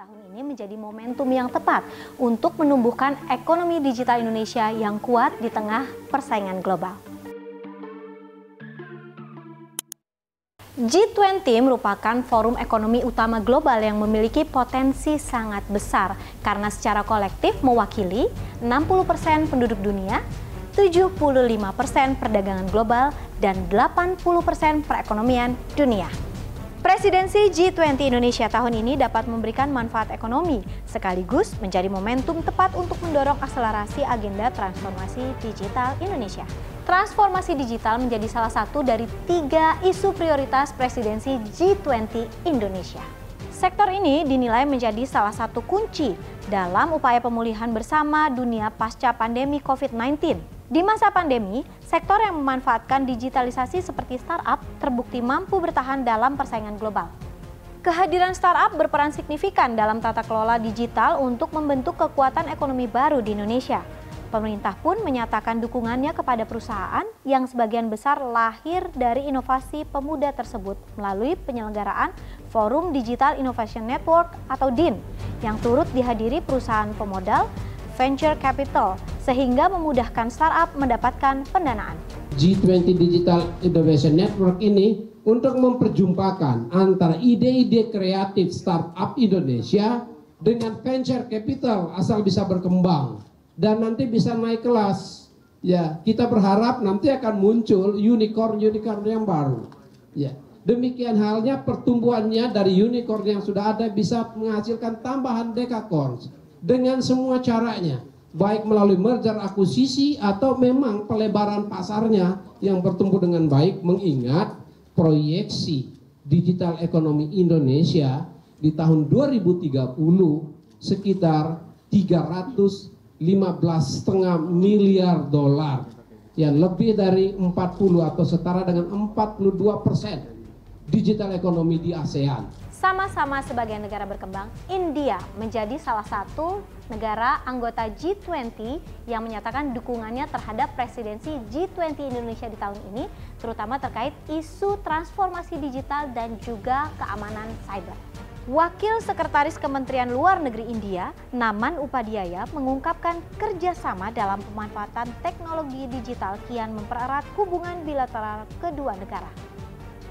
tahun ini menjadi momentum yang tepat untuk menumbuhkan ekonomi digital Indonesia yang kuat di tengah persaingan global. G20 merupakan forum ekonomi utama global yang memiliki potensi sangat besar karena secara kolektif mewakili 60% penduduk dunia, 75% perdagangan global, dan 80% perekonomian dunia. Presidensi G20 Indonesia tahun ini dapat memberikan manfaat ekonomi, sekaligus menjadi momentum tepat untuk mendorong akselerasi agenda transformasi digital Indonesia. Transformasi digital menjadi salah satu dari tiga isu prioritas presidensi G20 Indonesia. Sektor ini dinilai menjadi salah satu kunci dalam upaya pemulihan bersama dunia pasca pandemi COVID-19. Di masa pandemi, sektor yang memanfaatkan digitalisasi seperti startup terbukti mampu bertahan dalam persaingan global. Kehadiran startup berperan signifikan dalam tata kelola digital untuk membentuk kekuatan ekonomi baru di Indonesia. Pemerintah pun menyatakan dukungannya kepada perusahaan yang sebagian besar lahir dari inovasi pemuda tersebut melalui penyelenggaraan Forum Digital Innovation Network atau DIN yang turut dihadiri perusahaan pemodal, venture capital, sehingga memudahkan startup mendapatkan pendanaan. G20 Digital Innovation Network ini untuk memperjumpakan antara ide-ide kreatif startup Indonesia dengan venture capital asal bisa berkembang dan nanti bisa naik kelas. Ya, kita berharap nanti akan muncul unicorn-unicorn yang baru. Ya, demikian halnya pertumbuhannya dari unicorn yang sudah ada bisa menghasilkan tambahan dekakorns dengan semua caranya, baik melalui merger akuisisi atau memang pelebaran pasarnya yang bertumbuh dengan baik mengingat proyeksi digital ekonomi Indonesia di tahun 2030 sekitar 300 15,5 miliar dolar yang lebih dari 40 atau setara dengan 42 persen digital ekonomi di ASEAN. Sama-sama sebagai negara berkembang, India menjadi salah satu negara anggota G20 yang menyatakan dukungannya terhadap presidensi G20 Indonesia di tahun ini, terutama terkait isu transformasi digital dan juga keamanan cyber. Wakil Sekretaris Kementerian Luar Negeri India, Naman Upadhyaya, mengungkapkan kerjasama dalam pemanfaatan teknologi digital kian mempererat hubungan bilateral kedua negara.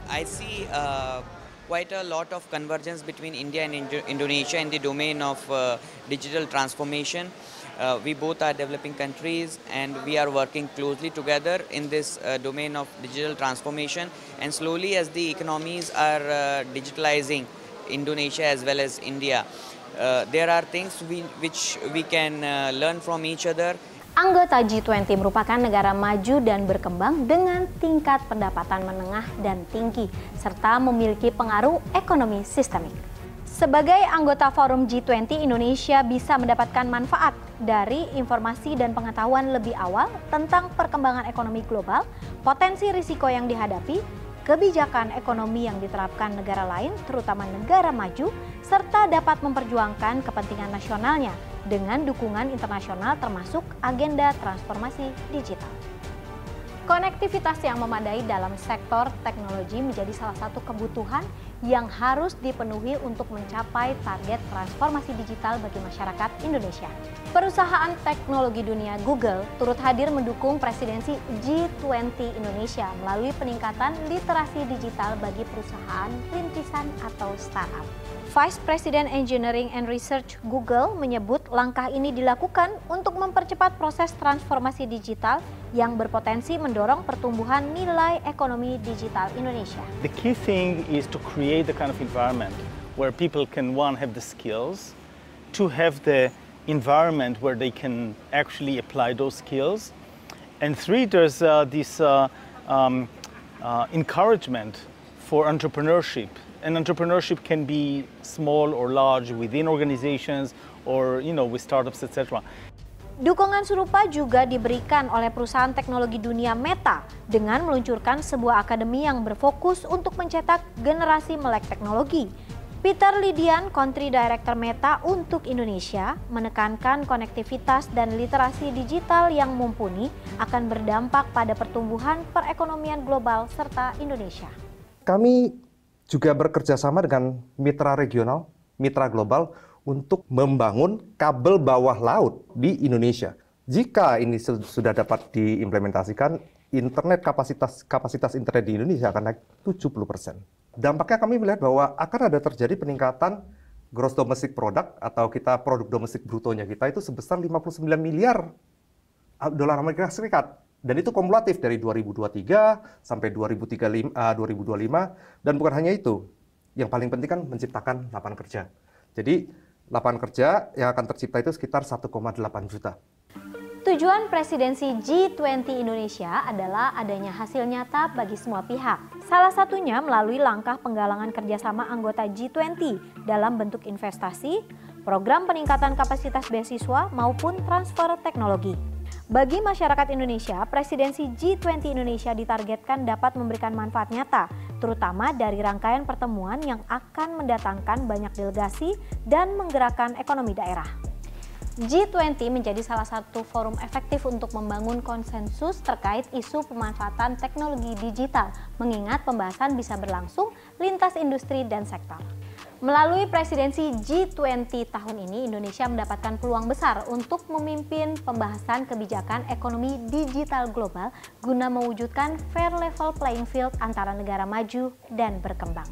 I see uh, quite a lot of convergence between India and Indo Indonesia in the domain of uh, digital transformation. Uh, we both are developing countries and we are working closely together in this uh, domain of digital transformation and slowly as the economies are uh, digitalizing Indonesia as well as India. Uh, there are things we, which we can uh, learn from each other. Anggota G20 merupakan negara maju dan berkembang dengan tingkat pendapatan menengah dan tinggi, serta memiliki pengaruh ekonomi sistemik. Sebagai anggota forum G20, Indonesia bisa mendapatkan manfaat dari informasi dan pengetahuan lebih awal tentang perkembangan ekonomi global, potensi risiko yang dihadapi, kebijakan ekonomi yang diterapkan negara lain, terutama negara maju, serta dapat memperjuangkan kepentingan nasionalnya dengan dukungan internasional termasuk agenda transformasi digital. Konektivitas yang memadai dalam sektor teknologi menjadi salah satu kebutuhan yang harus dipenuhi untuk mencapai target transformasi digital bagi masyarakat Indonesia. Perusahaan teknologi dunia Google turut hadir mendukung presidensi G20 Indonesia melalui peningkatan literasi digital bagi perusahaan rintisan atau startup. Vice President Engineering and Research Google menyebut langkah ini dilakukan untuk mempercepat proses transformasi digital yang berpotensi mendorong pertumbuhan nilai ekonomi digital Indonesia. The key thing is to create the kind of environment where people can one have the skills, to have the environment where they can actually apply those skills, and three there's uh, this uh, um, uh, encouragement for entrepreneurship and entrepreneurship can be small or large within organizations or you know with startups etc. Dukungan serupa juga diberikan oleh perusahaan teknologi dunia Meta dengan meluncurkan sebuah akademi yang berfokus untuk mencetak generasi melek teknologi. Peter Lidian, Country Director Meta untuk Indonesia, menekankan konektivitas dan literasi digital yang mumpuni akan berdampak pada pertumbuhan perekonomian global serta Indonesia. Kami juga bekerja sama dengan mitra regional, mitra global untuk membangun kabel bawah laut di Indonesia. Jika ini sudah dapat diimplementasikan, internet kapasitas kapasitas internet di Indonesia akan naik 70%. Dampaknya kami melihat bahwa akan ada terjadi peningkatan gross domestic product atau kita produk domestik brutonya kita itu sebesar 59 miliar dolar Amerika Serikat dan itu kumulatif dari 2023 sampai 2035, uh, 2025 dan bukan hanya itu yang paling penting kan menciptakan lapangan kerja jadi lapangan kerja yang akan tercipta itu sekitar 1,8 juta Tujuan presidensi G20 Indonesia adalah adanya hasil nyata bagi semua pihak. Salah satunya melalui langkah penggalangan kerjasama anggota G20 dalam bentuk investasi, program peningkatan kapasitas beasiswa maupun transfer teknologi. Bagi masyarakat Indonesia, presidensi G20 Indonesia ditargetkan dapat memberikan manfaat nyata, terutama dari rangkaian pertemuan yang akan mendatangkan banyak delegasi dan menggerakkan ekonomi daerah. G20 menjadi salah satu forum efektif untuk membangun konsensus terkait isu pemanfaatan teknologi digital, mengingat pembahasan bisa berlangsung lintas industri dan sektor. Melalui presidensi G20 tahun ini, Indonesia mendapatkan peluang besar untuk memimpin pembahasan kebijakan ekonomi digital global guna mewujudkan fair level playing field antara negara maju dan berkembang.